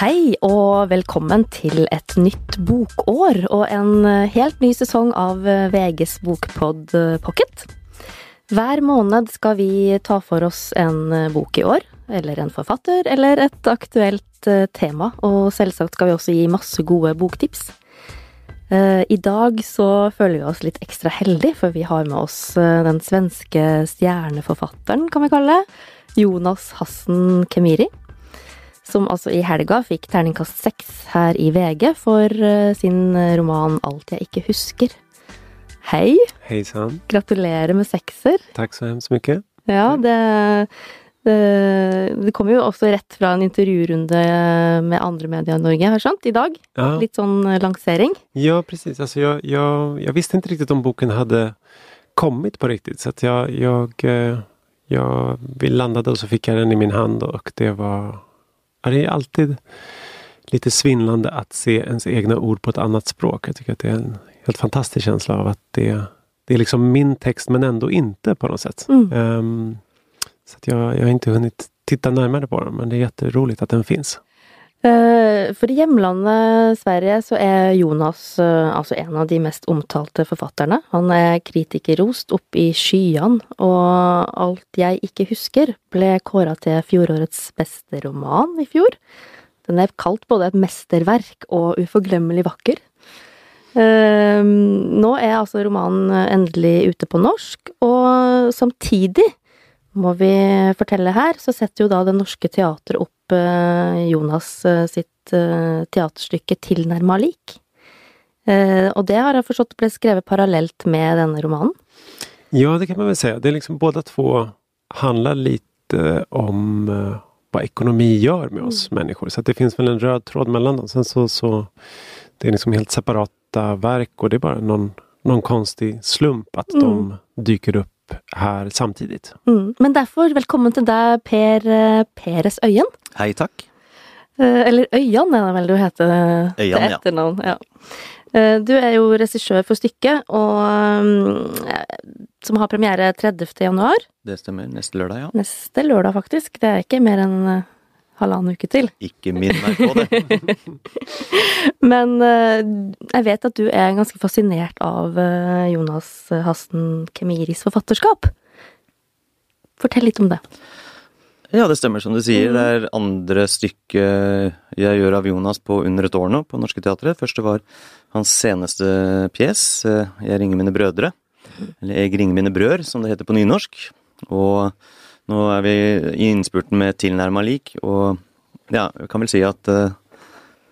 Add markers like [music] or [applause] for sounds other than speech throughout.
Hei og velkommen til et nytt bokår og en eh, helt ny sesong av eh, VGs bokpod eh, Pocket. Hver måned skal vi ta for oss en bok i år, eller en forfatter, eller et aktuelt tema, og selvsagt skal vi også gi masse gode boktips. I dag så føler vi oss litt ekstra heldige, for vi har med oss den svenske stjerneforfatteren, kan vi kalle det, Jonas Hassen Kemiri som altså i helga fikk terningkast seks her i VG for sin roman Alt jeg ikke husker. Hei! Hejsan! Gratulerer med sekser. Tack så hemskt mycket. Ja, det, det, det kommer jo også rett fra en intervjurunde med andre medier i Norge, har jeg skjønt, i dag. Ja. Litt sånn lansering. Ja, precis. Alltså jag, jag, jag visste inte riktigt om boken hade kommit på riktigt. Så att jag, jag, eh, jag, vi landade och så fick jag den i min hand och det var det är alltid lite svindlande att se ens egna ord på ett annat språk. Jag tycker att det är en helt fantastisk känsla av att det, det är liksom min text men ändå inte på något sätt. Mm. Ehm, så jag, jag har inte hunnit titta närmare på den men det är jätteroligt att den finns. Eh, for i hjemlandet Sverige så er Jonas eh, altså en av de mest omtalte forfatterne. Han er kritikerrost opp i skyene, og Alt jeg ikke husker ble kåra til fjorårets beste roman i fjor. Den er kalt både et mesterverk og uforglemmelig vakker. Eh, nå er altså romanen endelig ute på norsk, og samtidig må vi fortelle her, så setter jo da Det Norske Teatret opp eh, Jonas eh, sitt eh, teaterstykke 'Tilnærma lik'. Og det har jeg forstått ble skrevet parallelt med denne romanen. Ja, det kan man väl säga. Det är liksom båda två handlar lite om vad ekonomi gör med oss människor. Så det finns väl en röd tråd mellan dem. Sen så, så det är liksom helt separata verk och det är bara någon, någon konstig slump att de dyker upp här samtidigt. Mm. Men derfor, velkommen til deg, Per eh, Peres Øyen. Hei, takk. Eh, Eller Øyan er det vel du heter eh, til Øyan, ja. etternavn. Ja. Eh, Du er jo regissør for stykket, og mm, som har premiere 30. januar. Det stemmer. Neste lørdag, ja. Neste lørdag, faktisk. Det er ikke mer enn eh, halvannen uke til. Ikke minn meg på det. [laughs] Men eh, jeg vet at du er ganske fascinert av eh, Jonas Hasten Kemiris forfatterskap. Fortell litt om det. Ja, det stemmer som du sier. Det er andre stykke jeg gjør av Jonas på under et år nå på Norske Teatret. Første var hans seneste pjes, eh, 'Jeg ringer mine brødre'. Eller 'Jeg ringer mine brør', som det heter på nynorsk. Og nå er vi i innspurten med 'Tilnærma lik', og ja, jeg kan vel si at eh,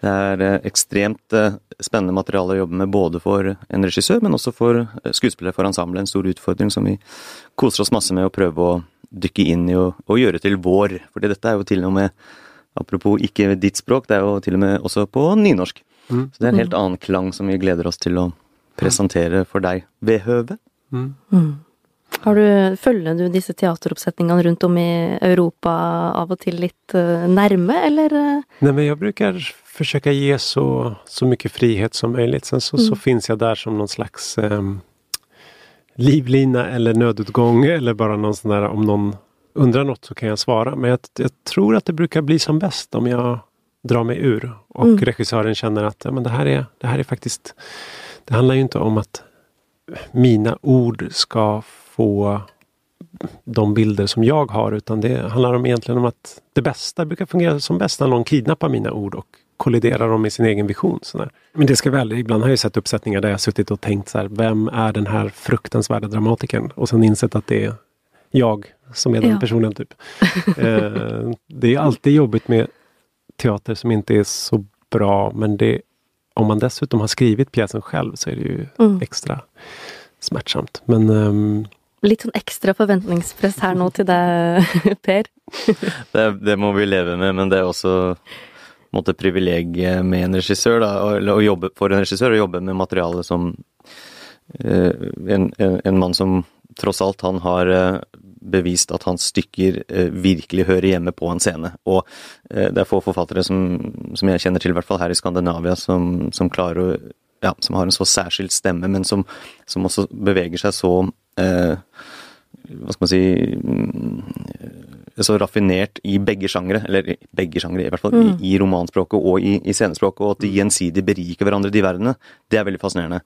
det er eh, ekstremt eh, spennende materiale å jobbe med både for en regissør, men også for skuespillere, for ensemblet. En stor utfordring som vi koser oss masse med å prøve å dykke inn i og, og gjøre til vår. Fordi dette er jo til og med, apropos ikke ditt språk, det er jo til og med også på nynorsk. Mm. Så det er en helt annen klang som vi gleder oss til å presentere for deg ved høve. Har du, følger du disse teateroppsetningene rundt om i Europa av og til litt eh, nærme, eller? eh? Nej, men jag brukar försöka ge så, så mycket frihet som möjligt. Sen så, så finns jag där som någon slags ehm, livlina eller nödutgång eller bara någon sån där om någon undrar något så kan jag svara. Men jag, jag tror att det brukar bli som bäst om jag drar mig ur och regissören känner att ja, men det, här är, det här är faktiskt Det handlar ju inte om att mina ord ska få de bilder som jag har utan det handlar om egentligen om att det bästa brukar fungera som bäst när någon kidnappar mina ord och kolliderar dem i sin egen vision. Sådär. Men det ska väl, ibland har jag sett uppsättningar där jag suttit och tänkt så här, vem är den här fruktansvärda dramatikern? Och sen insett att det är jag som är den Ja. personen. typ. [laughs] eh, det är alltid jobbigt med teater som inte är så bra men det, om man dessutom har skrivit pjäsen själv så är det ju Mm. extra smärtsamt. Men ehm, Litt sånn ekstra forventningspress her nå til deg, [laughs] Per. [laughs] Det, det må vi leve med, men det er også ett privilegium privilegiet med en regissør, da, eller å jobbe for en regissør, å jobbe med materiale som eh, en, en, en mann som tross alt han har eh, bevist at hans stykker eh, virkelig hører hjemme på en scene. Og eh, det er få forfattere som, som jeg kjenner til, i hvert fall her i Skandinavia, som, som klarer å ja, som har en så særskilt stemme, men som, som også beveger seg så eh, Hva skal man si mm, så raffinert i begge sjangre, eller i begge sjangre i hvert fall, i, i romanspråket og i, i scenespråket, og at de gjensidig beriker hverandre, de verdenene, det er veldig fascinerende.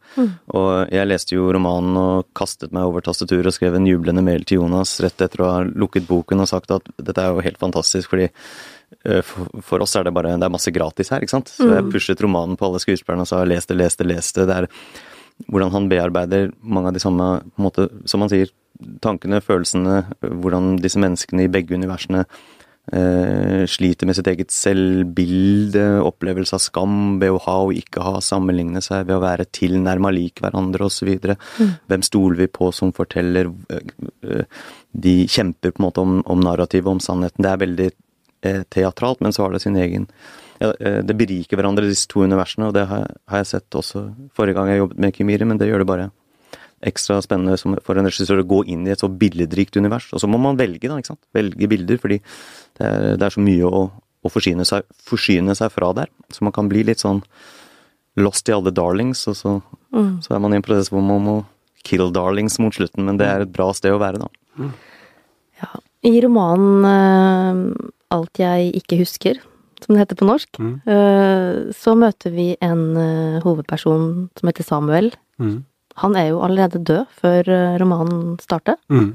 Og jeg leste jo romanen og kastet meg over tastaturet og skrev en jublende mail til Jonas rett etter å ha lukket boken og sagt at dette er jo helt fantastisk, fordi eh, for, for oss er det bare det er masse gratis her, ikke sant. Så jeg pushet romanen på alle skuespillerne og sa les det, les det, les det. Det hvordan han bearbeider mange av de samme, en måte, som han sier, tankene, følelsene, hvordan disse menneskene i begge universene eh, sliter med sitt eget selvbilde, opplevelse av skam ved å ha og ikke ha, sammenligne seg ved å være tilnærma lik hverandre osv. Hvem stoler vi på som forteller? eh, De kjemper på en måte om, om narrativet, om sannheten. Det er veldig eh, teatralt, men så har det sin egen ja, eh, Det beriker hverandre, disse to universene, og det har, har jeg sett også forrige gang jeg jobbet med Kimiri, men det gjør det bare ekstra spennende som, for en regissør å gå inn i et så billedrikt univers. Og så må man velge, da, ikke sant. Velge bilder, fordi det er, det er så mye å, å forsyne, seg, forsyne seg fra der. Så man kan bli litt sånn lost i alle darlings, og så, så er man i en prosess hvor man må kill darlings mot slutten, men det er et bra sted å være, da. Ja. I romanen eh, Alt jeg ikke husker, som det heter på norsk, Mm. eh, så møter vi en eh, hovedperson som heter Samuel. Mm. Han er jo allerede død før eh, romanen starter. Mm.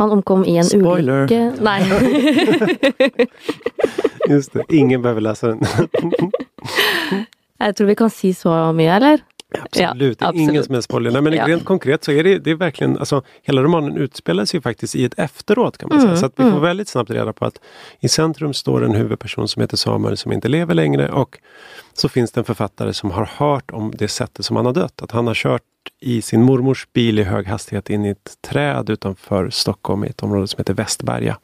Han omkom i en Spoiler. ulykke Nei. [laughs] Just det, ingen behöver läsa den. [laughs] Jeg tror vi kan si så mye, eller? Absolut, är absolut. ingen som helst spoiler. Nej, men Ja. rent konkret så är det, det är verkligen, alltså hela romanen utspelar sig ju faktiskt i ett efteråt kan man säga. Så att vi får väldigt snabbt reda på att i centrum står en huvudperson som heter Samuel som inte lever längre och så finns det en författare som har hört om det sättet som han har dött. Att han har kört i sin mormors bil i hög hastighet in i ett träd utanför Stockholm i ett område som heter Västberga.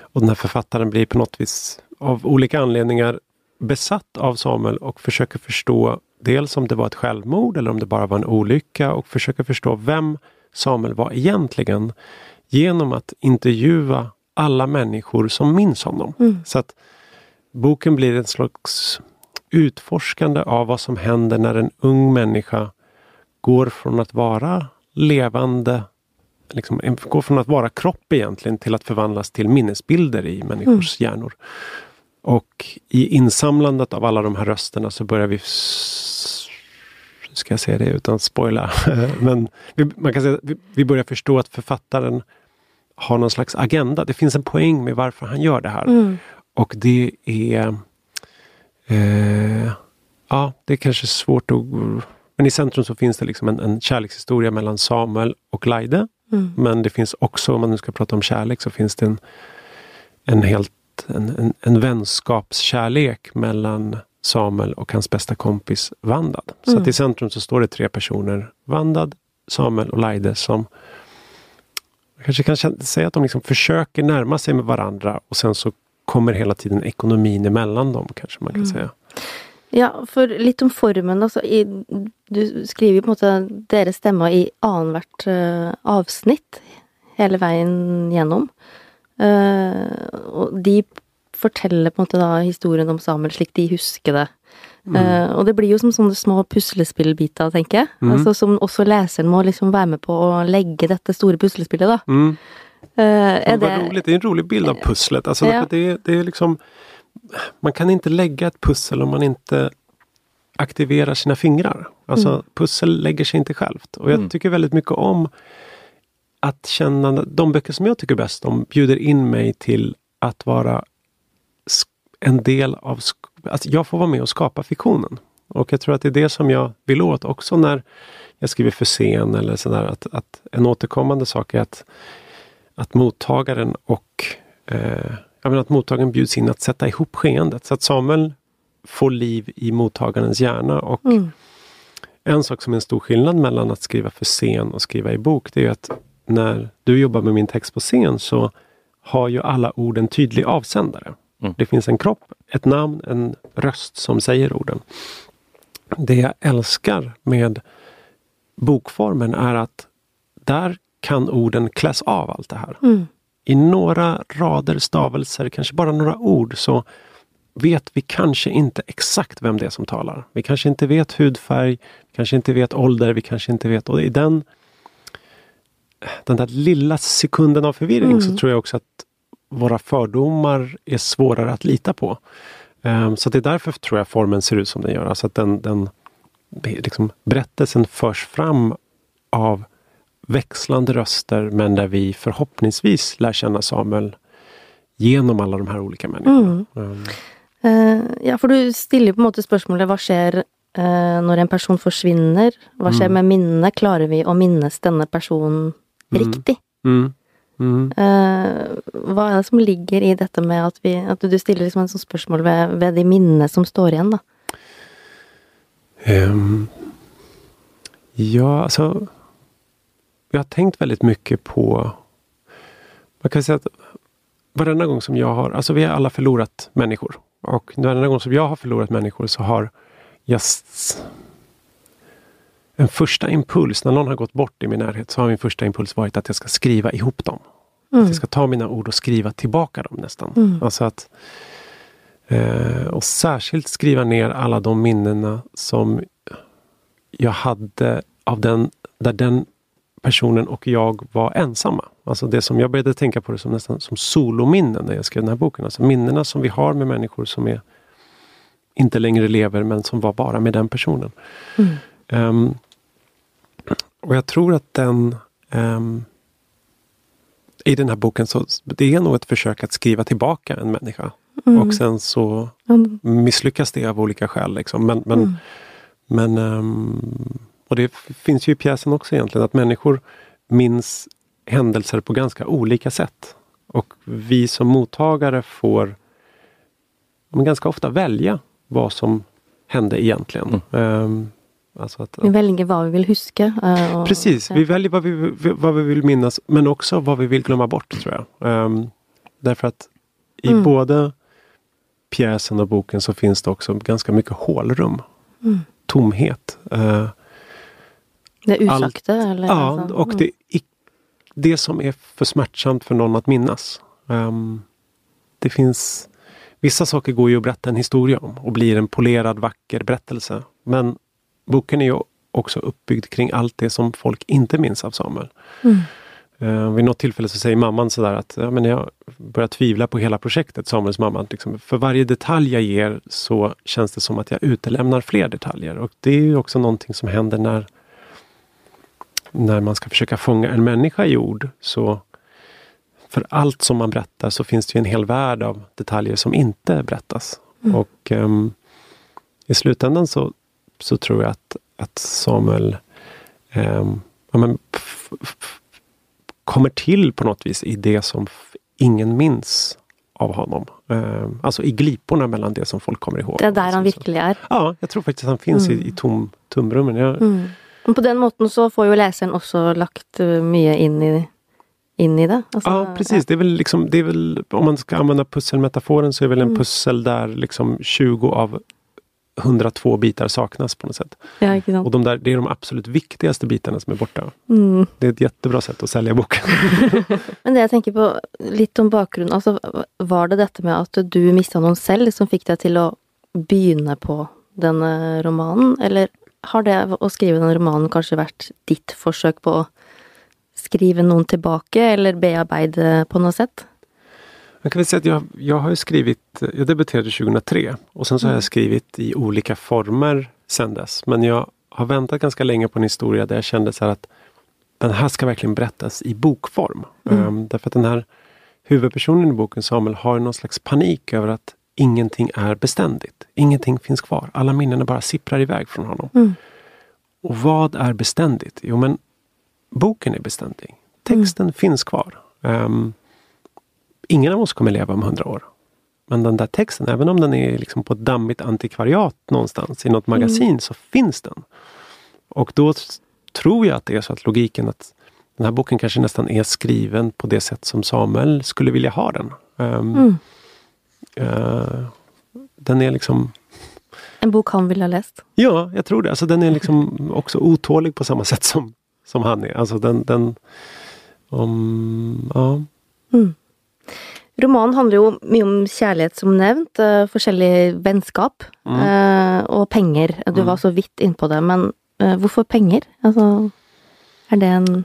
Och den här författaren blir på något vis av olika anledningar besatt av Samuel och försöker förstå dels om det var ett självmord eller om det bara var en olycka och försöker förstå vem Samuel var egentligen genom att intervjua alla människor som minns honom. Så att boken blir en slags utforskande av vad som händer när en ung människa går från att vara levande liksom, går från att vara kropp egentligen till att förvandlas till minnesbilder i människors hjärnor. Och i insamlandet av alla de här rösterna så börjar vi Ska jag säga det utan att spoila? [laughs] Men vi, man kan säga att vi, börjar förstå att författaren har någon slags agenda. Det finns en poäng med varför han gör det här. Och det är eh, Ja, det är kanske svårt att... Men i centrum så finns det liksom en, en kärlekshistoria mellan Samuel och Laide. Men det finns också, om man nu ska prata om kärlek, så finns det en, en helt en, en, en vänskapskärlek mellan Samuel och hans bästa kompis Vandad. Så att i centrum så står det tre personer, Vandad, Samuel och Laide, som kanske kan säga att de liksom försöker närma sig med varandra och sen så kommer hela tiden ekonomin emellan dem, kanske man kan säga. Ja, for litt om formen. Altså, i, du skriver på en måte deres stemmer i annethvert uh, avsnitt hele veien gjennom. Eh, og de forteller på en måte da historien om Samuel slik de husker det. Eh, og det blir jo som sånne små puslespillbiter, tenker jeg. Altså, som også leseren må liksom være med på å legge dette store puslespillet, da. Mm. Men vad det roligt, det är en rolig bild av pusslet. Alltså, Ja. det, det är liksom, man kan inte lägga ett pussel om man inte aktiverar sina fingrar. Alltså pussel lägger sig inte självt. Och jag tycker väldigt mycket om att känna, de böcker som jag tycker bäst om bjuder in mig till att vara en del av, att jag får vara med och skapa fiktionen. Och jag tror att det är det som jag vill åt också när jag skriver för scen eller sådär. Att, att en återkommande sak är att att mottagaren och eh, jag menar att mottagaren bjuds in att sätta ihop skeendet. Så att Samuel får liv i mottagarens hjärna. Och En sak som är en stor skillnad mellan att skriva för scen och skriva i bok, det är att när du jobbar med min text på scen så har ju alla ord en tydlig avsändare. Det finns en kropp, ett namn, en röst som säger orden. Det jag älskar med bokformen är att där kan orden kläs av allt det här. I några rader, stavelser, kanske bara några ord så vet vi kanske inte exakt vem det är som talar. Vi kanske inte vet hudfärg, vi kanske inte vet ålder, vi kanske inte vet... Och i den, den där lilla sekunden av förvirring så tror jag också att våra fördomar är svårare att lita på. Um, så det är därför tror jag formen ser ut som den gör. Alltså att den, den liksom, berättelsen förs fram av växlande röster men där vi förhoppningsvis lär känna Samuel genom alla de här olika människorna. Mm. Um. Uh, ja, for du stiller på en måte spørsmålet hva skjer uh, når en person forsvinner? Hva skjer mm. med minnet? Klarer vi å minnes denne personen mm. Riktig? Mm. Uh, hva er det som ligger i dette med at, vi, at du stiller liksom en sånn spørsmål ved, ved, de minnene som står igjen, da? Um, ja, alltså jag har tänkt väldigt mycket på... Man kan säga att varenda gång som jag har... Alltså vi har alla förlorat människor. Och varenda gång som jag har förlorat människor så har just en första impuls, när någon har gått bort i min närhet, så har min första impuls varit att jag ska skriva ihop dem. Mm. Att jag ska ta mina ord och skriva tillbaka dem nästan. Mm. Alltså att, eh, och särskilt skriva ner alla de minnena som jag hade av den, där den personen och jag var ensamma. Alltså det som jag började tänka på det som nästan som solominnen när jag skrev den här boken. Alltså minnena som vi har med människor som är inte längre lever men som var bara med den personen. Mm. Um, och jag tror att den um, i den här boken så det är nog ett försök att skriva tillbaka en människa. Mm. Och sen så mm. misslyckas det av olika skäl. Liksom. Men, men, mm. men um, och det finns ju i pjäsen också egentligen, att människor minns händelser på ganska olika sätt. Och vi som mottagare får ganska ofta välja vad som hände egentligen. Mm. Um, alltså att, vi väljer vad vi vill huska. Uh, precis, vi väljer vad vi, vad vi vill minnas men också vad vi vill glömma bort tror jag. Um, därför att i mm. både pjäsen och boken så finns det också ganska mycket hålrum. Mm. Tomhet. Uh, det usagte? eller? Ja, alltså. och det, det som är för smärtsamt för någon att minnas. Um, det finns Vissa saker går ju att berätta en historia om och blir en polerad vacker berättelse. Men boken är ju också uppbyggd kring allt det som folk inte minns av Samuel. Mm. Uh, vid något tillfälle så säger mamman sådär att ja, men jag börjar tvivla på hela projektet, Samuels mamma. Liksom, för varje detalj jag ger så känns det som att jag utelämnar fler detaljer. Och det är ju också någonting som händer när när man ska försöka fånga en människa i ord så för allt som man berättar så finns det en hel värld av detaljer som inte berättas. Mm. Och um, i slutändan så, så tror jag att, att Samuel um, ja, men, kommer till på något vis i det som ingen minns av honom. Um, alltså i gliporna mellan det som folk kommer ihåg. Det är där han verkligen är? Ja, jag tror faktiskt att han finns mm. i, i tom, tomrummen. Jag, mm. Men på den måten så får ju läsaren också lagt eh, mycket in i, in i det. Alltså, ja precis. Det, är väl liksom, det är väl om man ska använda pusselmetaforen så är det väl en mm. pussel där liksom 20 av 102 bitar saknas på något sätt. Ja, och de där, det är de absolut viktigaste bitarna som är borta. Mm. Det är ett jättebra sätt att sälja boken. [laughs] Men det jag tänker på, lite om bakgrunden. Alltså, var det detta med att du missade någon själv som fick dig till att börja på den romanen? Eller har det å skrive den romanen kanskje vært ditt forsøk på å skriva någon tillbaka eller bearbeta på något sätt? Man kan väl säga att jag, jag har skrivit, jag debuterade 2003 och sen så har jag mm. skrivit i olika former sen dess. Men jag har väntat ganska länge på en historia där jag kände så att den här ska verkligen berättas i bokform. Mm. Um, därför att den här huvudpersonen i boken, Samuel, har någon slags panik över att ingenting är beständigt. Ingenting finns kvar. Alla minnen bara sipprar iväg från honom. Mm. Och vad är beständigt? Jo men boken är beständig. Texten mm. finns kvar. Um, ingen av oss kommer leva om hundra år. Men den där texten, även om den är liksom på ett dammigt antikvariat någonstans i något mm. magasin, mm. så finns den. Och då tror jag att det är så att logiken att den här boken kanske nästan är skriven på det sätt som Samuel skulle vilja ha den. Um, mm. Uh, den är liksom... En bok han vill ha läst? Ja, jag tror det. Alltså, den är liksom också otålig på samma sätt som, som han är. Alltså den... den om, ja. Mm. Romanen handlar ju mycket om kärlek som nämnt, uh, forskjellig vänskap mm. uh, och pengar. Du mm. var så vitt in på det, men uh, varför pengar? Alltså, är det en...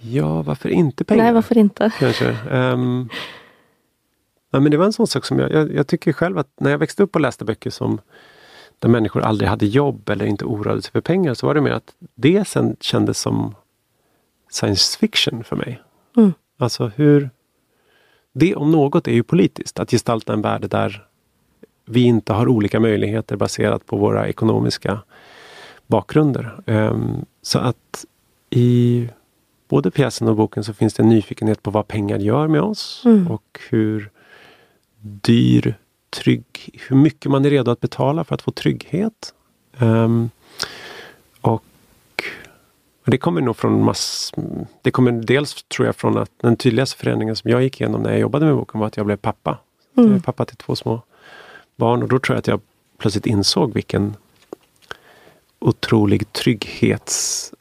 Ja, varför inte pengar? Nej, varför inte? Kanske. Um, Ja, men det var en sån sak som jag, jag, jag, tycker själv att när jag växte upp och läste böcker som där människor aldrig hade jobb eller inte oroade sig för pengar så var det mer att det sen kändes som science fiction för mig. Mm. Alltså hur... Det om något är ju politiskt, att gestalta en värld där vi inte har olika möjligheter baserat på våra ekonomiska bakgrunder. Um, så att i både pjäsen och boken så finns det en nyfikenhet på vad pengar gör med oss Mm. och hur dyr, trygg, hur mycket man är redo att betala för att få trygghet. Ehm, och det kommer nog från mass... Det kommer dels tror jag från att den tydligaste förändringen som jag gick igenom när jag jobbade med boken var att jag blev pappa. Jag är Mm. pappa till två små barn och då tror jag att jag plötsligt insåg vilken otrolig trygghets,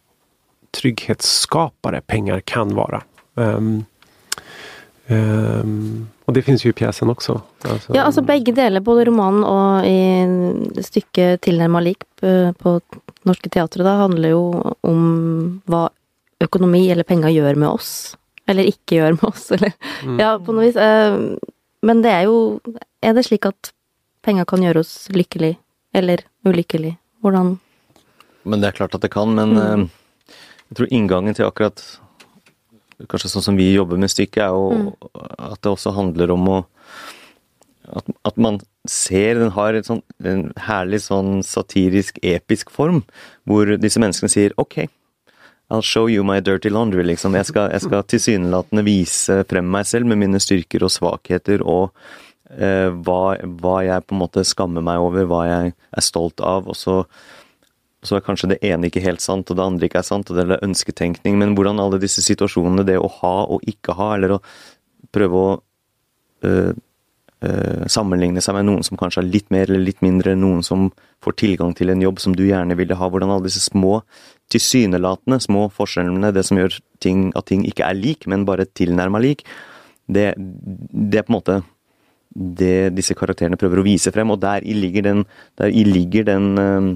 trygghetsskapare pengar kan vara. Ehm, ehm, och det finns ju i pjäsen också. Alltså, Ja, altså begge deler, både romanen og i stykket 'Tilnærma lik' eh, på Norske Teatret, da, handler jo om hva økonomi eller penger gjør med oss. Eller ikke gjør med oss, [laughs] eller Mm. Ja, på noe vis. eh, Men det er jo Er det slik at penger kan gjøre oss lykkelig? Eller ulykkelig? Hvordan Men det er klart at det kan, men Mm. eh, jeg tror inngangen til akkurat Kanskje sånn som vi jobber med stykket, er jo Mm. at det også handler om å at, at man ser den har et sånn, en herlig sånn satirisk, episk form, hvor disse menneskene sier OK, I'll show you my dirty laundry, liksom. Jeg skal, jeg skal tilsynelatende vise frem meg selv med mine styrker og svakheter og eh, hva, hva jeg på en måte skammer meg over, hva jeg er stolt av, og så så er kanskje det ene ikke helt sant, og det andre ikke er sant, og det er ønsketenkning, men hvordan alle disse situasjonene, det å ha og ikke ha, eller å prøve å øh, øh, sammenligne seg med noen som kanskje har litt mer eller litt mindre, noen som får tilgang til en jobb som du gjerne ville ha, hvordan alle disse små, tilsynelatende små forskjellene, det som gjør ting, at ting ikke er lik, men bare tilnærma lik, det, det er på en måte det disse karakterene prøver å vise frem, og der i ligger den, der i ligger den øh,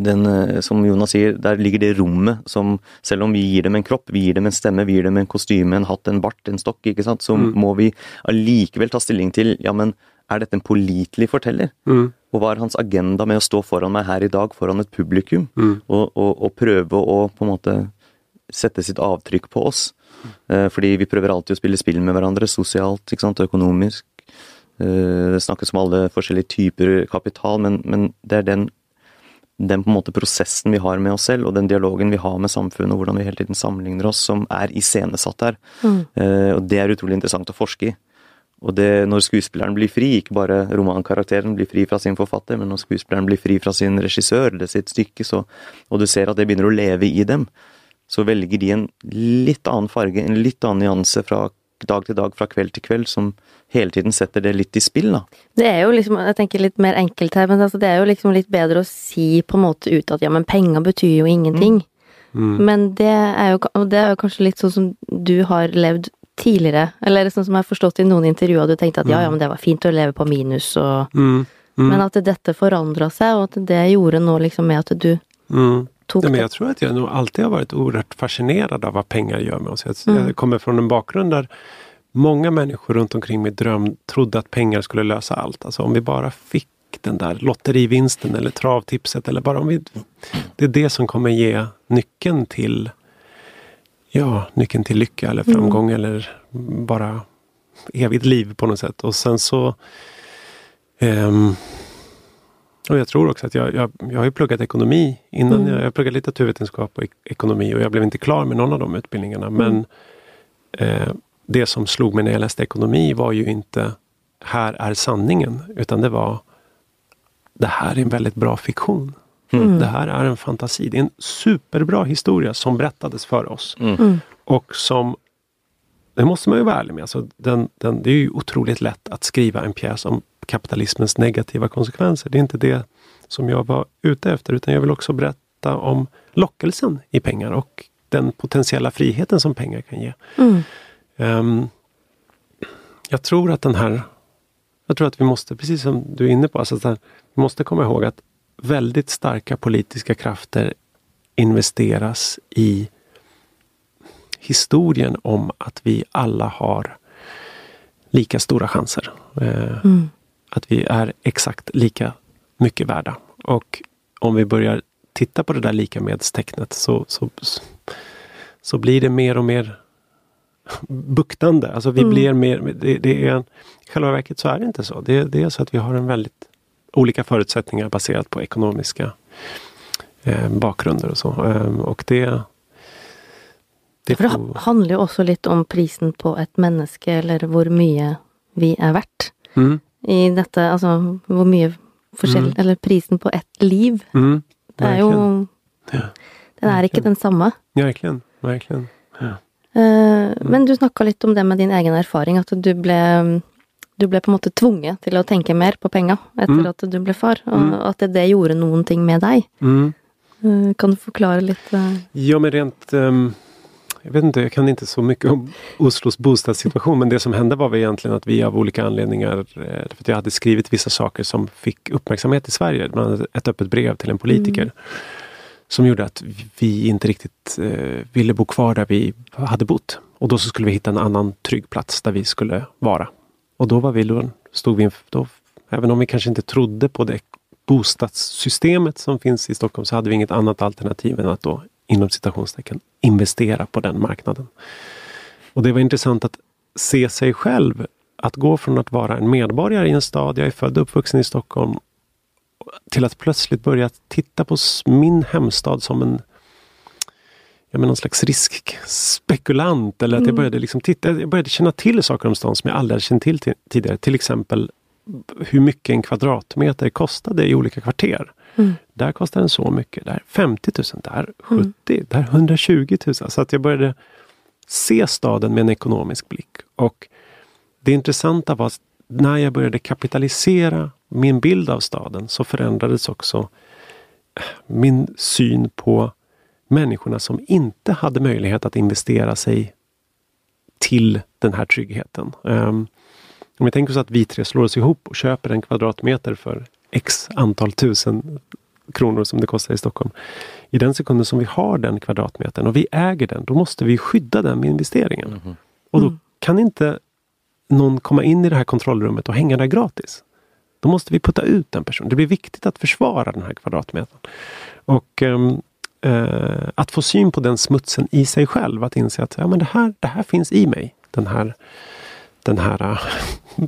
den, eh, som Jonas sier, der ligger det rommet som Selv om vi gir dem en kropp, vi gir dem en stemme, vi gir dem en kostyme, en hatt, en bart, en ikke sant, så Mm. må vi allikevel ta stilling til ja, men er dette en pålitelig forteller? Mm, Og hva er hans agenda med å stå foran meg her i dag, foran et publikum, mm, og, og, og prøve å på en måte sette sitt avtrykk på oss? Eh, fordi vi prøver alltid å spille spill med hverandre, sosialt, ikke sant, økonomisk. Eh, det snakkes om alle forskjellige typer kapital, men, men det er den den på en måte prosessen vi har med oss selv, og den dialogen vi har med samfunnet, hvordan vi hele tiden sammenligner oss, som er iscenesatt her. Mm. Eh, og det er utrolig interessant å forske i. Og det når skuespilleren blir fri, ikke bare romankarakteren blir fri fra sin forfatter, men når skuespilleren blir fri fra sin regissør eller sitt stykke, så, og du ser at det begynner å leve i dem, så velger de en litt annen farge, en litt annen nyanse fra dag til dag, fra kveld til kveld, som hele tiden setter det litt i spill, da. Det er jo liksom, jeg tenker litt mer enkelt her, men altså det er jo liksom litt bedre å si på en måte ut at ja, men penger betyr jo ingenting. mm. Men det er, jo, det er jo kanskje litt sånn som du har levd tidligere, eller sånn som jeg har forstått i noen intervjuer, du tenkte at ja, ja, men det var fint å leve på minus og Mm, mm, Men at dette forandra seg, og at det gjorde noe liksom med at du mm. tok Nej, men det jag tror att jag nog alltid har varit oerhört fascinerad av vad pengar gör med oss. Jag, Mm. jag kommer från en bakgrund där många människor runt omkring mig dröm trodde att pengar skulle lösa allt. Alltså om vi bara fick den där lotterivinsten eller travtipset eller bara om vi... Det är det som kommer ge nyckeln till Ja, nyckeln till lycka eller framgång eller bara evigt liv på något sätt. Och sen så ehm, och jag tror också att jag, jag, jag har ju pluggat ekonomi innan. Mm. Jag, jag pluggade litteraturvetenskap och ek- ekonomi och jag blev inte klar med någon av de utbildningarna. Men eh, det som slog mig när jag läste ekonomi var ju inte här är sanningen. Utan det var det här är en väldigt bra fiktion. Mm. Det här är en fantasi. Det är en superbra historia som berättades för oss. Mm. Och som, det måste man ju vara ärlig med, alltså den, den, det är ju otroligt lätt att skriva en pjäs om kapitalismens negativa konsekvenser. Det är inte det som jag var ute efter, utan jag vill också berätta om lockelsen i pengar och den potentiella friheten som pengar kan ge. Mm. Ehm, jag tror att den här, jag tror att vi måste, precis som du är inne på, alltså den- vi måste komma ihåg att väldigt starka politiska krafter investeras i historien om att vi alla har lika stora chanser. Eh, Mm. Att vi är exakt lika mycket värda. Och om vi börjar titta på det där lika medstecknet så, så, så blir det mer och mer buktande. Alltså vi Mm. blir mer, det, det är, I själva verket så är det inte så. Det, det är så att vi har en väldigt olika förutsättningar baserat på ekonomiska eh, bakgrunder och så. Eh, och det, det For det får- ha- handler jo også litt om prisen på et menneske, eller hvor mye vi er verdt. Mm, I dette, altså hvor mye forskjell Mm. Eller prisen på ett liv. mm, Det er jo verkligen. Den er ikke den samme. Verkligen, verkligen. Ja. Eh, Men du snakka litt om det med din egen erfaring, at du ble du ble på en måte tvunget til å tenke mer på penger etter Mm. at du ble far, og Mm. at det, det gjorde noen ting med deg. Mm. Eh, Kan du forklare litt? eh? Ja, men rent... ehm, jag vet inte, jag kan inte så mycket om Oslos bostadssituation, men det som hände var väl egentligen att vi av olika anledningar, eh, för att jag hade skrivit vissa saker som fick uppmärksamhet i Sverige, bland annat ett öppet brev till en politiker, som gjorde att vi inte riktigt eh, ville bo kvar där vi hade bott. Och då så skulle vi hitta en annan trygg plats där vi skulle vara. Och då var vi, då stod vi då, även om vi kanske inte trodde på det bostadssystemet som finns i Stockholm så hade vi inget annat alternativ än att då inom citationstecken investera på den marknaden. Och det var intressant att se sig själv, att gå från att vara en medborgare i en stad, jag är född och uppvuxen i Stockholm, till att plötsligt börja titta på min hemstad som en ja, men någon slags riskspekulant. Eller att jag Mm. började liksom titta, jag började känna till saker om stan som jag aldrig hade känt till ti- tidigare. Till exempel hur mycket en kvadratmeter kostade i olika kvarter. Mm. Där kostar den så mycket, där 50 000, där 70, Mm. där 120 000. Så att jag började se staden med en ekonomisk blick. Och det intressanta var att när jag började kapitalisera min bild av staden så förändrades också min syn på människorna som inte hade möjlighet att investera sig till den här tryggheten. Um, om jag tänker så att vi tre slår oss ihop och köper en kvadratmeter för x antal tusen kronor som det kostar i Stockholm. I den sekunden som vi har den kvadratmetern och vi äger den, då måste vi skydda den med investeringen. Mhm. Och då Mm. kan inte någon komma in i det här kontrollrummet och hänga där gratis. Då måste vi putta ut den personen. Det blir viktigt att försvara den här kvadratmetern. Och ehm, eh, att få syn på den smutsen i sig själv. Att inse att ja, men det, här, det här finns i mig. Den här, den här eh,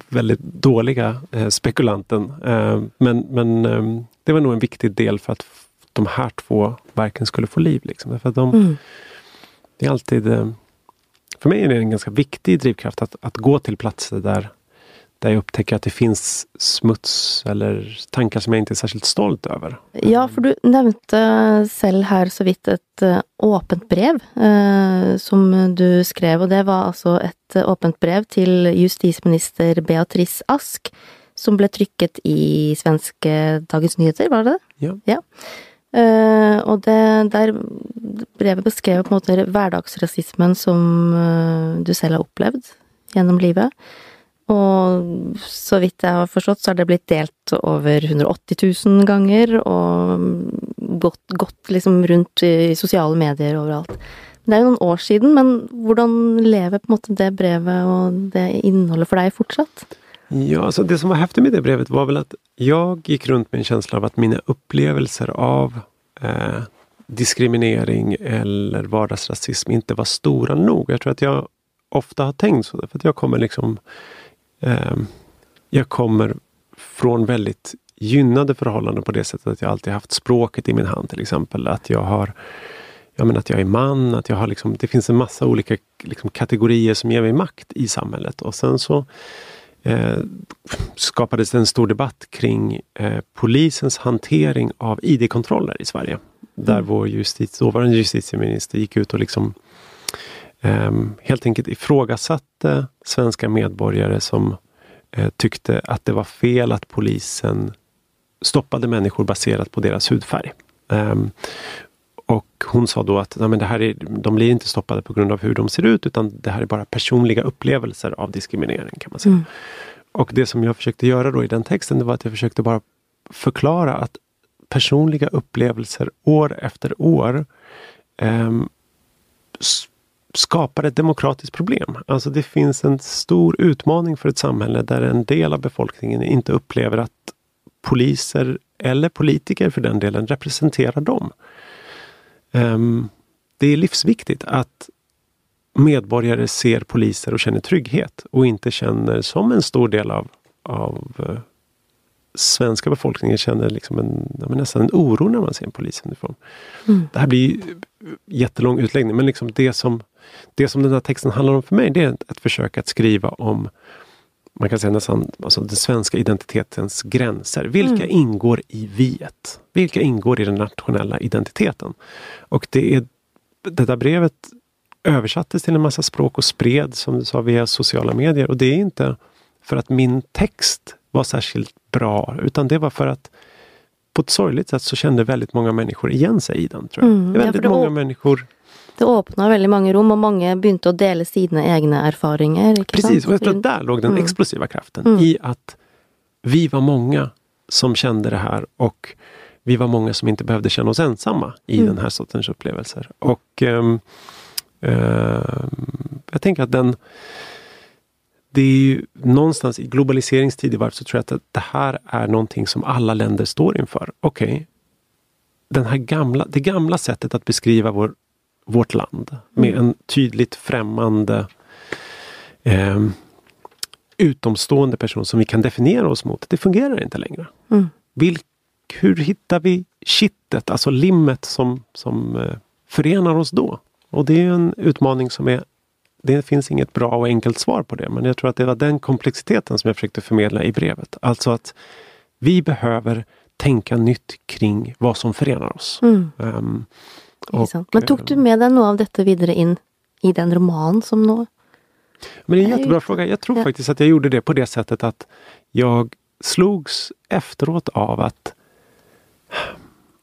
[laughs] väldigt dåliga eh, spekulanten. Eh, men men ehm, det var nog en viktig del för att de här två verken skulle få liv. Liksom. Därför att de, Mm. det är alltid... eh, För mig är det en ganska viktig drivkraft att, att gå till platser där, där jag upptäcker att det finns smuts eller tankar som jag inte är särskilt stolt över. Ja, for du nevnte selv her så vidt et eh, åpent brev eh, som du skrev, og det var altså et eh, åpent brev til justisminister Beatrice Ask, som ble trykket i svenske Dagens Nyheter, var det det? Ja. Uh, og det der brevet beskrev på en måte hverdagsrasismen som uh, du selv har opplevd gjennom livet. Og så vidt jeg har forstått, så har det blitt delt over 180 000 ganger, og gått, gått liksom rundt i sosiale medier overalt. Det er jo noen år siden, men hvordan lever på en måte det brevet og det innholdet for deg fortsatt? Ja, alltså det som var häftigt med det brevet var väl att jag gick runt med en känsla av att mina upplevelser av eh, diskriminering eller vardagsrasism inte var stora nog. Jag tror att jag ofta har tänkt så, för att jag kommer liksom eh, Jag kommer från väldigt gynnade förhållanden på det sättet att jag alltid haft språket i min hand till exempel. Att jag har jag menar, att jag är man, att jag har liksom, det finns en massa olika liksom, kategorier som ger mig makt i samhället. Och sen så eh, skapades en stor debatt kring eh, polisens hantering av ID-kontroller i Sverige. Där Mm. vår justitie, dåvarande justitieminister gick ut och liksom ehm, helt enkelt ifrågasatte svenska medborgare som eh, tyckte att det var fel att polisen stoppade människor baserat på deras hudfärg. Och hon sa då att Nej, men det här är, de blir inte stoppade på grund av hur de ser ut utan det här är bara personliga upplevelser av diskriminering kan man säga. Mm. Och det som jag försökte göra då i den texten det var att jag försökte bara förklara att personliga upplevelser år efter år s- skapar ett demokratiskt problem. Alltså det finns en stor utmaning för ett samhälle där en del av befolkningen inte upplever att poliser eller politiker för den delen representerar dem. Um, det är livsviktigt att medborgare ser poliser och känner trygghet och inte känner som en stor del av, av uh, svenska befolkningen känner liksom en, nästan en oro när man ser en polisuniform. Mm. Det här blir jättelång utläggning men liksom det som, det som den här texten handlar om för mig det är ett försök att skriva om man kan säga nästan alltså den svenska identitetens gränser. Vilka mm. ingår i viet? Vilka ingår i den nationella identiteten? Och det är det där brevet översattes till en massa språk och spreds som du sa via sociala medier och det är inte för att min text var särskilt bra utan det var för att på ett sorgligt sätt så kände väldigt många människor igen sig i den. tror jag. Mm, väldigt ja, många människor det öppnar väldigt många rum och många började att dela sina egna erfarenheter. Precis, och jag tror att där låg den mm. explosiva kraften mm. i att vi var många som kände det här och vi var många som inte behövde känna oss ensamma i mm. den här sortens upplevelser. Och um, uh, Jag tänker att den det är ju någonstans i globaliseringstidevarv så tror jag att det här är någonting som alla länder står inför. Okej, okay. den här gamla, det gamla sättet att beskriva vår vårt land med mm. en tydligt främmande eh, utomstående person som vi kan definiera oss mot. Det fungerar inte längre. Mm. Vilk, hur hittar vi kittet, alltså limmet som, som eh, förenar oss då? Och det är en utmaning som är det finns inget bra och enkelt svar på det, men jag tror att det var den komplexiteten som jag försökte förmedla i brevet. Alltså att vi behöver tänka nytt kring vad som förenar oss. Mm. Um, och, Men tog du med dig något av detta vidare in i den roman som nu? Men det är en jättebra fråga. Jag tror ja. faktiskt att jag gjorde det på det sättet att jag slogs efteråt av att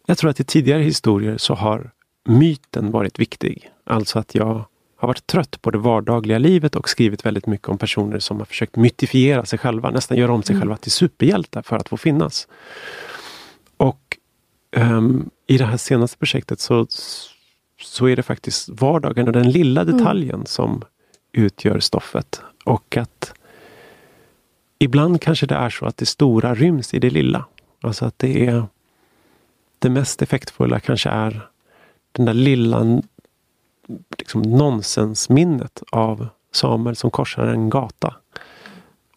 jag tror att i tidigare historier så har myten varit viktig. Alltså att jag har varit trött på det vardagliga livet och skrivit väldigt mycket om personer som har försökt mytifiera sig själva, nästan göra om sig mm. själva till superhjältar för att få finnas. Och um, i det här senaste projektet så, så är det faktiskt vardagen och den lilla mm. detaljen mm. som utgör stoffet. Och att ibland kanske det är så att det stora ryms i det lilla. Alltså att det är det mest effektfulla kanske är den där lilla liksom, nonsensminnet av Samuel som korsar en gata.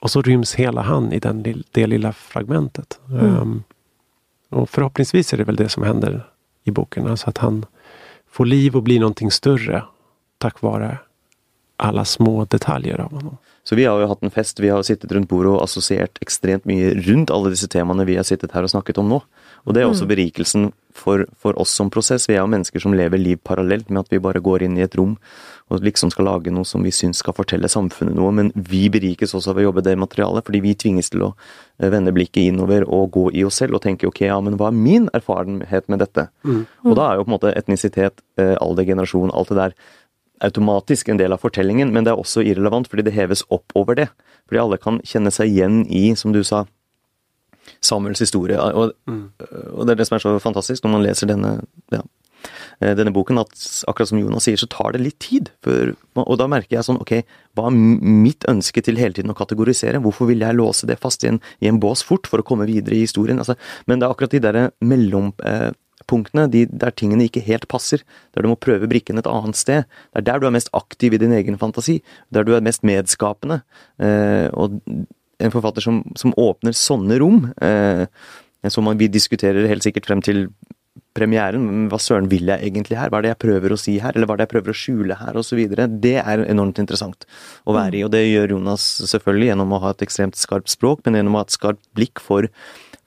Och så ryms hela han i den, det lilla fragmentet. Mm. Um, och förhoppningsvis är det väl det som händer i boken. Alltså att han får liv och blir någonting större tack vare alla små detaljer av honom. Så vi har ju haft en fest, vi har suttit runt bordet och associerat extremt mycket runt alla dessa teman vi har suttit här och snackat om nu. Och det är också mm. berikelsen för, för oss som process. Vi är människor som lever liv parallellt med att vi bara går in i ett rum och liksom ska laga något som vi syns ska fortälla samfunnet något. Men vi berikas också av att jobba det materialet, för vi tvingas till att eh, vända blicken inåt och gå i oss och tänka okej, okay, ja men vad är min erfarenhet med detta? Mm. Och då är ju på något sätt etnicitet, eh, ålder, generation, allt det där automatiskt en del av fortellingen, men det är också irrelevant för det hävs upp över det. För alla kan känna sig igen i, som du sa, Samuels historia. Och, mm. och, det är det som är så fantastiskt när man läser denna, ja, Eh, denne boken, at akkurat som Jonas säger så tar det lite tid. För, och då märker jag sånn, ok, hva vad är mitt ønske till hele tiden att kategorisera? Varför vill jag låsa det fast i en, i en bås fort för att komma vidare i historien? Altså, men det är akkurat de där eh, mellom eh, punktene, de, der tingene ikke helt passer, der du må prøve brikken et annet sted. Det er der du er mest aktiv i din egen fantasi, der du er mest medskapende. Eh, og en forfatter som, som åpner sånne rom, eh, som vi diskuterer helt sikkert frem til premieren, hva søren vil jeg egentlig her, hva er det jeg prøver å si her, eller hva er det jeg prøver å skjule her, osv. Det er enormt interessant å være i, og det gjør Jonas selvfølgelig gjennom å ha et ekstremt skarpt språk, men gjennom å ha et skarpt blikk for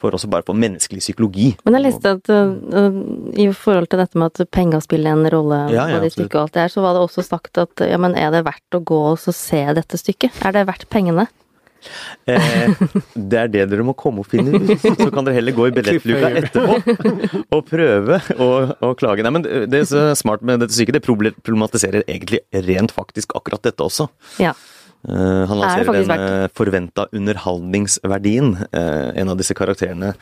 for også bare på menneskelig psykologi. Men jeg leste at uh, i forhold til dette med at penger spiller en rolle ja, ja, i stykket og alt det her, så var det også sagt at ja, men er det verdt å gå og se dette stykket? Er det verdt pengene? Eh, det er det dere må komme og finne ut. Så kan dere heller gå i billettluka etterpå og prøve å, å klage. Nei, men det er så smart med dette stykket. Det problematiserer egentlig rent faktisk akkurat dette også. Ja. Uh, han lanserer den uh, forventa underholdningsverdien. Uh, en av disse karakterene,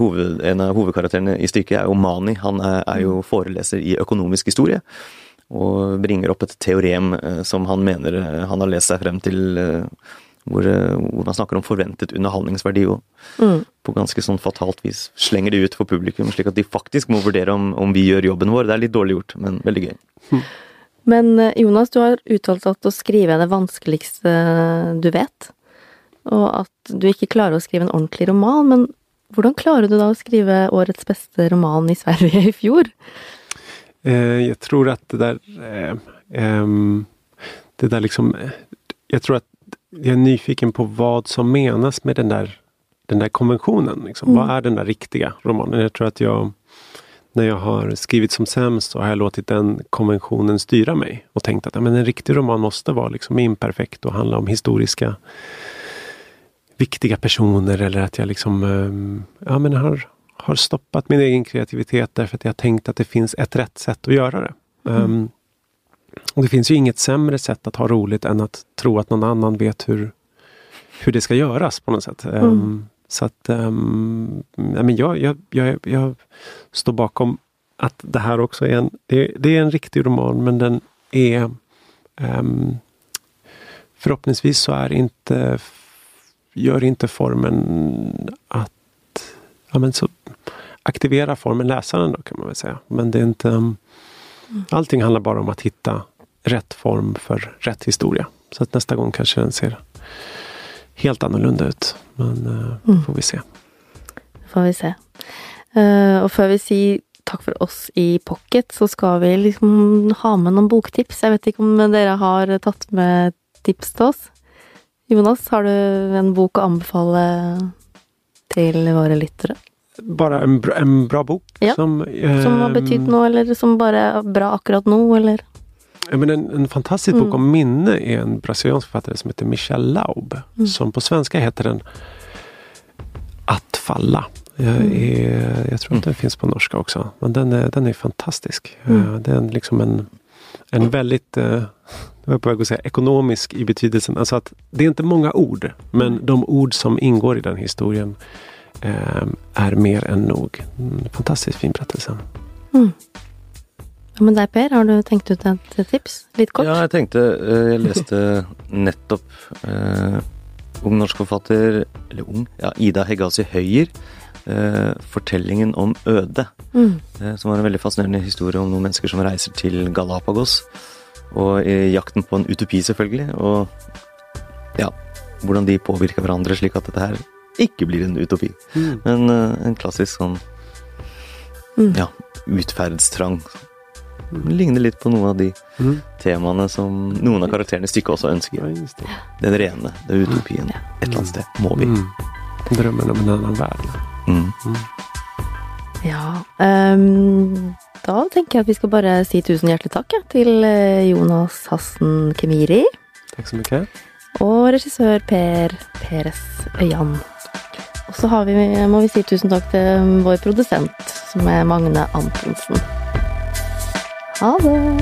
hoved, en av hovedkarakterene i stykket er jo Mani. Han er, er jo foreleser i økonomisk historie. og bringer opp et teorem eh, som han mener eh, han har lest seg frem til, eh, hvor, eh, hvor man snakker om forventet underholdningsverdi, og Mm. på ganske sånn fatalt vis slenger det ut for publikum, slik at de faktisk må vurdere om, om vi gjør jobben vår. Det er litt dårlig gjort, men veldig gøy. Men eh, Jonas, du har uttalt at å skrive er det vanskeligste du vet. Og at du ikke klarer å skrive en ordentlig roman. Men hvordan klarer du da å skrive årets beste roman i Sverige i fjor? Eh, jag tror att det där, eh, det där liksom, jag tror att jag är nyfiken på vad som menas med den där, den där konventionen. Liksom. Mm. Vad är den där riktiga romanen? Jag tror att jag, när jag har skrivit som sämst så har jag låtit den konventionen styra mig och tänkt att ja, men en riktig roman måste vara liksom imperfekt och handla om historiska viktiga personer eller att jag liksom ehm, ja, men har, har stoppat min egen kreativitet därför att jag tänkt att det finns ett rätt sätt att göra det. Ehm, och det finns ju inget sämre sätt att ha roligt än att tro att någon annan vet hur, hur det ska göras på något sätt. Mm. så att um, men jag, jag, jag, jag står bakom att det här också är en, det, det är en riktig roman men den är ehm, Förhoppningsvis så är inte gör inte formen att ja, men så aktivera formen läsaren då kan man väl säga. Men det är inte um, Allting handlar bara om att hitta rätt form för rätt historia. Så att nästa gång kanske den ser helt annorlunda ut. Men eh, Mm. får vi se. Får vi se. Eh, og før vi sier takk for oss i Pocket, så skal vi liksom ha med noen boktips. Jeg vet ikke om dere har tatt med tips til oss. Jonas, har du en bok å anbefale til våre lyttere? Bara en, bra- en bra bok. Ja, Som, Som har ehm, betydd noe, eller som bare er bra akkurat nå, eller? Men en, en fantastisk Mm. bok om minne är en brasiliansk författare som heter Michel Laub. Mm. Som på svenska heter den Att falla. Jag, Mm. är, jag tror att den finns på norska också. Men den är, den är fantastisk. Mm. Eh, Det är en, liksom en, en väldigt, eh, jag på väg att säga ekonomisk i betydelsen. Alltså att det är inte många ord. Men Mm. de ord som ingår i den historien eh, är mer än nog. En fantastiskt fin berättelse. Mm. Ja, men deg, Per, har du tenkt ut et tips? Litt kort? Ja, jeg tenkte eh, Jeg leste nettopp eh, ung norsk forfatter, eller ung, ja, Ida Hegazi Høyer. Eh, 'Fortellingen om ødet', Mm. eh, som var en veldig fascinerende historie om noen mennesker som reiser til Galapagos. Og i jakten på en utopi, selvfølgelig. Og ja, hvordan de påvirker hverandre slik at dette her ikke blir en utopi. Men eh, en klassisk sånn Mm. ja, utferdstrang. Ligner litt på noen av de Mm. temaene som noen av karakterene i stykket også ønsker. Ja, just det. Den rene, det er utopien. Ja. Et eller annet sted må vi. Mm. Drömmen om en annan värld. Mm. Ja. ehm, da tenker jeg at vi skal bare si tusen hjertelig takk ja, til eh, Jonas Hassen Kemiri Tack så mycket. og regissør Per Peres Øyan. Og så har vi, må vi si tusen takk til vår produsent, som er Magne Antonsen. Aber.